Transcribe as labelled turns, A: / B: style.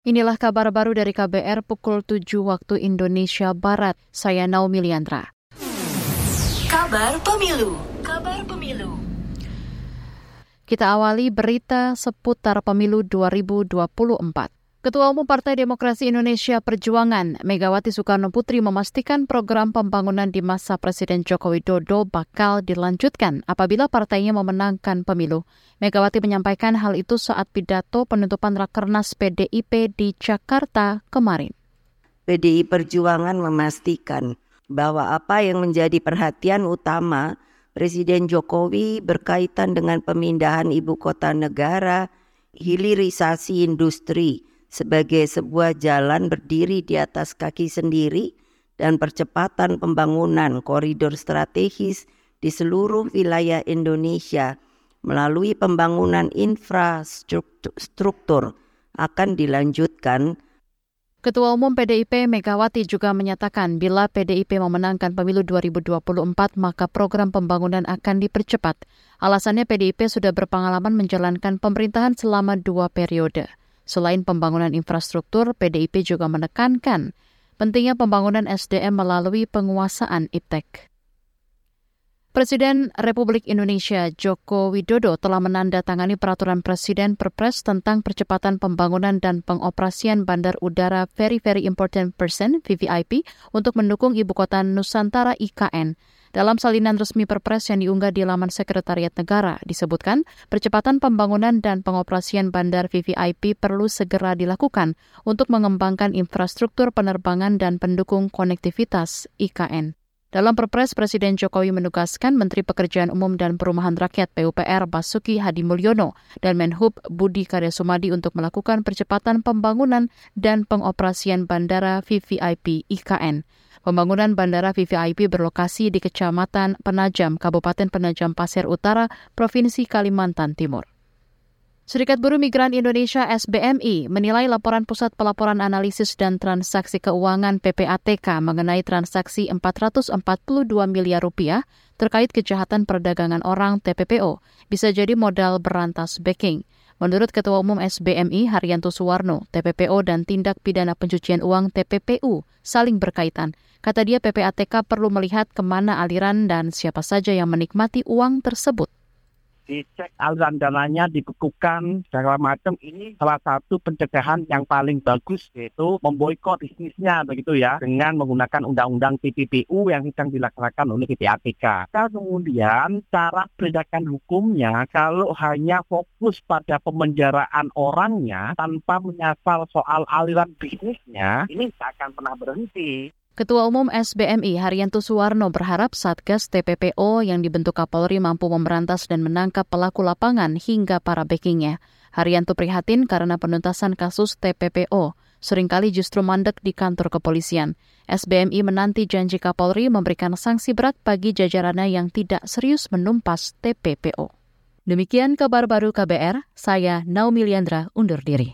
A: Inilah kabar baru dari KBR pukul 7 waktu Indonesia Barat. Saya Naomi Liandra.
B: Kabar Pemilu. Kabar Pemilu.
A: Kita awali berita seputar pemilu 2024. Ketua Umum Partai Demokrasi Indonesia Perjuangan, Megawati Soekarno Putri memastikan program pembangunan di masa Presiden Joko Widodo bakal dilanjutkan apabila partainya memenangkan pemilu. Megawati menyampaikan hal itu saat pidato penutupan Rakernas PDIP di Jakarta kemarin.
C: PDI Perjuangan memastikan bahwa apa yang menjadi perhatian utama Presiden Jokowi berkaitan dengan pemindahan ibu kota negara, hilirisasi industri, sebagai sebuah jalan berdiri di atas kaki sendiri dan percepatan pembangunan koridor strategis di seluruh wilayah Indonesia melalui pembangunan infrastruktur akan dilanjutkan
A: Ketua Umum PDIP Megawati juga menyatakan bila PDIP memenangkan pemilu 2024 maka program pembangunan akan dipercepat. Alasannya PDIP sudah berpengalaman menjalankan pemerintahan selama dua periode. Selain pembangunan infrastruktur, PDIP juga menekankan pentingnya pembangunan SDM melalui penguasaan IPTEK. Presiden Republik Indonesia Joko Widodo telah menandatangani peraturan Presiden Perpres tentang percepatan pembangunan dan pengoperasian Bandar Udara Very Very Important Person VVIP untuk mendukung Ibu Kota Nusantara IKN. Dalam salinan resmi Perpres yang diunggah di laman Sekretariat Negara, disebutkan percepatan pembangunan dan pengoperasian bandar VVIP perlu segera dilakukan untuk mengembangkan infrastruktur penerbangan dan pendukung konektivitas IKN. Dalam Perpres, Presiden Jokowi menugaskan Menteri Pekerjaan Umum dan Perumahan Rakyat PUPR Basuki Hadi Mulyono dan Menhub Budi Karya Sumadi untuk melakukan percepatan pembangunan dan pengoperasian bandara VVIP IKN. Pembangunan bandara VVIP berlokasi di Kecamatan Penajam, Kabupaten Penajam Pasir Utara, Provinsi Kalimantan Timur. Serikat Buruh Migran Indonesia SBMI menilai laporan Pusat Pelaporan Analisis dan Transaksi Keuangan PPATK mengenai transaksi 442 miliar rupiah terkait kejahatan perdagangan orang TPPO bisa jadi modal berantas backing. Menurut Ketua Umum SBMI Haryanto Suwarno, TPPO dan tindak pidana pencucian uang TPPU saling berkaitan. Kata dia PPATK perlu melihat ke mana aliran dan siapa saja yang menikmati uang tersebut
D: dicek aliran dananya, dibekukan, segala macam. Ini salah satu pencegahan yang paling bagus yaitu memboikot bisnisnya begitu ya dengan menggunakan undang-undang TPPU yang sedang dilaksanakan oleh PPATK. Kemudian cara penegakan hukumnya kalau hanya fokus pada pemenjaraan orangnya tanpa menyasar soal aliran bisnisnya, ini tidak akan pernah berhenti.
A: Ketua Umum SBMI Haryanto Suwarno berharap Satgas TPPO yang dibentuk Kapolri mampu memberantas dan menangkap pelaku lapangan hingga para backingnya. Haryanto prihatin karena penuntasan kasus TPPO sering kali justru mandek di kantor kepolisian. SBMI menanti janji Kapolri memberikan sanksi berat bagi jajarannya yang tidak serius menumpas TPPO. Demikian kabar baru KBR, saya Naomi Liandra undur diri.